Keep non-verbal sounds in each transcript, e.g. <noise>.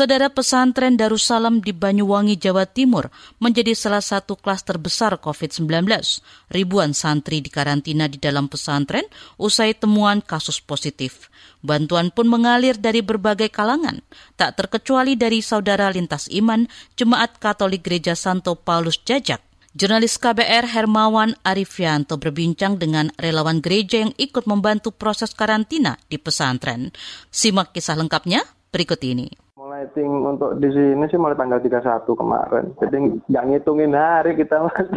Saudara pesantren Darussalam di Banyuwangi, Jawa Timur menjadi salah satu klaster besar COVID-19. Ribuan santri dikarantina di dalam pesantren usai temuan kasus positif. Bantuan pun mengalir dari berbagai kalangan, tak terkecuali dari saudara lintas iman Jemaat Katolik Gereja Santo Paulus Jajak. Jurnalis KBR Hermawan Arifianto berbincang dengan relawan gereja yang ikut membantu proses karantina di pesantren. Simak kisah lengkapnya berikut ini meeting untuk di sini sih mulai tanggal 31 kemarin. Jadi nggak ngitungin hari kita mas.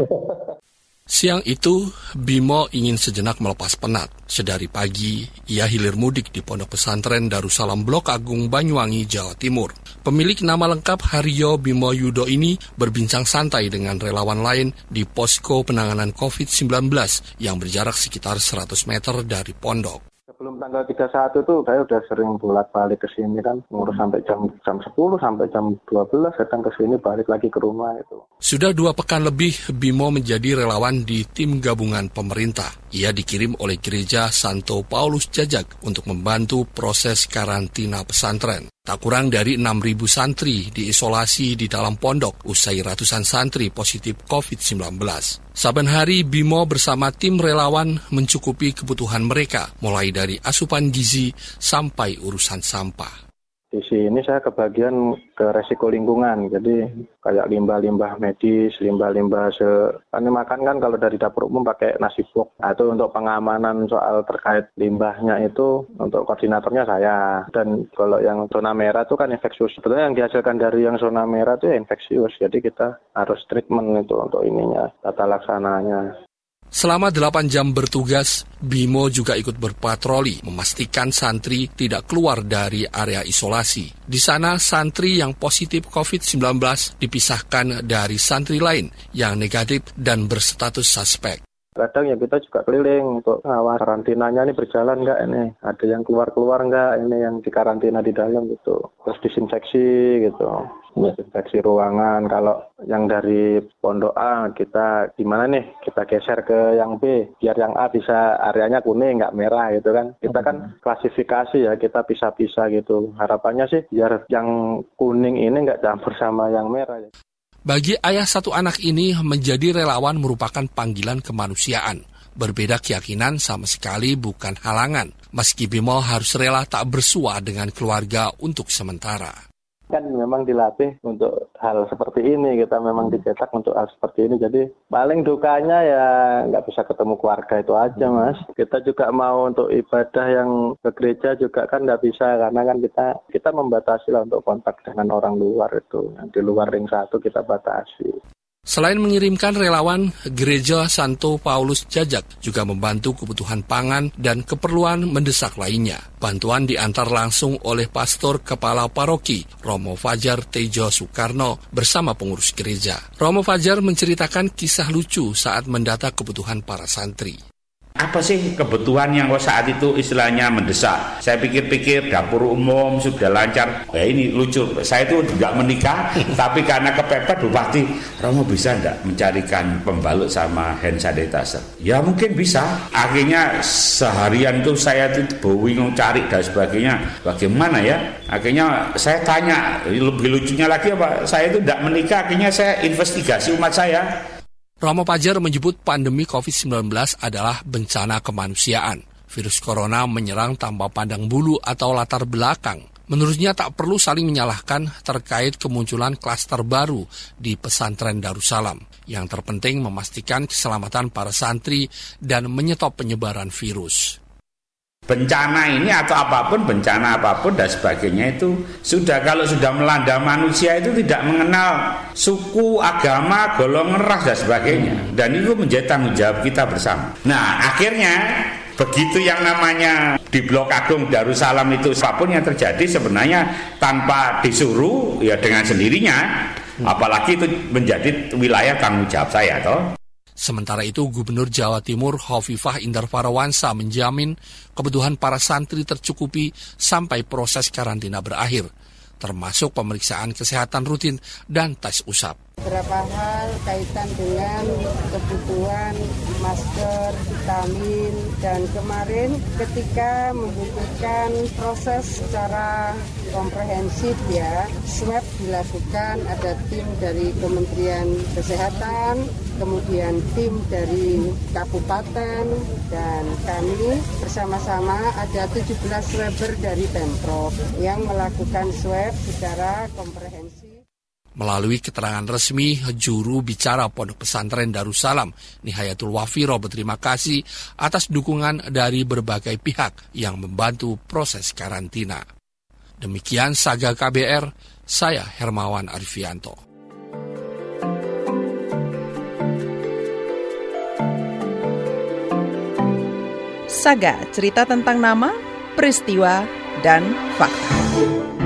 Siang itu, Bimo ingin sejenak melepas penat. Sedari pagi, ia hilir mudik di pondok pesantren Darussalam Blok Agung Banyuwangi, Jawa Timur. Pemilik nama lengkap Haryo Bimo Yudo ini berbincang santai dengan relawan lain di posko penanganan COVID-19 yang berjarak sekitar 100 meter dari pondok. Sebelum tanggal 31 tuh saya udah sering bolak-balik ke sini kan, ngurus sampai jam jam 10 sampai jam 12 datang ke sini balik lagi ke rumah itu. Sudah dua pekan lebih Bimo menjadi relawan di tim gabungan pemerintah. Ia dikirim oleh gereja Santo Paulus Jajak untuk membantu proses karantina pesantren. Tak kurang dari 6.000 santri diisolasi di dalam pondok usai ratusan santri positif COVID-19. Saben hari Bimo bersama tim relawan mencukupi kebutuhan mereka, mulai dari asupan gizi sampai urusan sampah di sini saya kebagian ke resiko lingkungan. Jadi kayak limbah-limbah medis, limbah-limbah se kan makan kan kalau dari dapur umum pakai nasi box. Nah, itu untuk pengamanan soal terkait limbahnya itu untuk koordinatornya saya. Dan kalau yang zona merah itu kan infeksius. Sebetulnya yang dihasilkan dari yang zona merah itu ya infeksius. Jadi kita harus treatment itu untuk ininya, tata laksananya. Selama 8 jam bertugas, Bimo juga ikut berpatroli, memastikan santri tidak keluar dari area isolasi. Di sana, santri yang positif COVID-19 dipisahkan dari santri lain yang negatif dan berstatus suspek. Kadang ya kita juga keliling untuk ngawal karantinanya ini berjalan nggak ini. Ada yang keluar-keluar nggak ini yang dikarantina di dalam gitu. Terus disinfeksi gitu. Disinfeksi ruangan. Kalau yang dari pondok A kita gimana nih? Kita geser ke yang B. Biar yang A bisa areanya kuning nggak merah gitu kan. Kita kan klasifikasi ya kita pisah-pisah gitu. Harapannya sih biar yang kuning ini nggak campur sama yang merah. Bagi ayah satu anak ini, menjadi relawan merupakan panggilan kemanusiaan. Berbeda keyakinan sama sekali bukan halangan, meski Bimo harus rela tak bersua dengan keluarga untuk sementara kan memang dilatih untuk hal seperti ini kita memang dicetak untuk hal seperti ini. Jadi paling dukanya ya nggak bisa ketemu keluarga itu aja mas. Kita juga mau untuk ibadah yang ke gereja juga kan nggak bisa karena kan kita kita membatasi lah untuk kontak dengan orang luar itu. Di luar ring satu kita batasi Selain mengirimkan relawan, Gereja Santo Paulus Jajak juga membantu kebutuhan pangan dan keperluan mendesak lainnya. Bantuan diantar langsung oleh Pastor Kepala Paroki Romo Fajar Tejo Soekarno bersama pengurus gereja. Romo Fajar menceritakan kisah lucu saat mendata kebutuhan para santri apa sih kebutuhan yang saat itu istilahnya mendesak? Saya pikir-pikir dapur umum sudah lancar. Ya ini lucu. Saya itu tidak menikah <laughs> tapi karena kepepet bupati Romo bisa enggak mencarikan pembalut sama hand sanitizer? Ya mungkin bisa. Akhirnya seharian itu saya itu bingung cari dan sebagainya. Bagaimana ya? Akhirnya saya tanya lebih lucunya lagi apa? Saya itu tidak menikah akhirnya saya investigasi umat saya Romo Pajar menyebut pandemi COVID-19 adalah bencana kemanusiaan. Virus corona menyerang tanpa pandang bulu atau latar belakang. Menurutnya tak perlu saling menyalahkan terkait kemunculan klaster baru di pesantren Darussalam. Yang terpenting memastikan keselamatan para santri dan menyetop penyebaran virus bencana ini atau apa pun bencana apa pun dan sebagainya itu sudah kalau sudah melanda manusia itu tidak mengenal suku agama golongan ras dan sebagainya. Dan itu menjadi tanggung jawab kita bersama. Nah akhirnya begitu yang namanya di Blok Agung Darussalam itu apa pun yang terjadi sebenarnya tanpa disuruh ya dengan sendirinya apalagi itu menjadi wilayah tanggung jawab saya toh Sementara itu, Gubernur Jawa Timur Hovifah Indar Parawansa menjamin kebutuhan para santri tercukupi sampai proses karantina berakhir, termasuk pemeriksaan kesehatan rutin dan tes usap. beberapa hal kaitan dengan kebutuhan masker, vitamin, dan kemarin ketika membutuhkan proses secara komprehensif ya, swab dilakukan ada tim dari Kementerian Kesehatan, kemudian tim dari kabupaten, dan kami bersama-sama ada 17 swabber dari Pemprov yang melakukan swab secara komprehensif. Melalui keterangan resmi, juru bicara Pondok Pesantren Darussalam, Nihayatul Wafiro berterima kasih atas dukungan dari berbagai pihak yang membantu proses karantina. Demikian Saga KBR, saya Hermawan Arifianto. Saga, cerita tentang nama, peristiwa, dan fakta.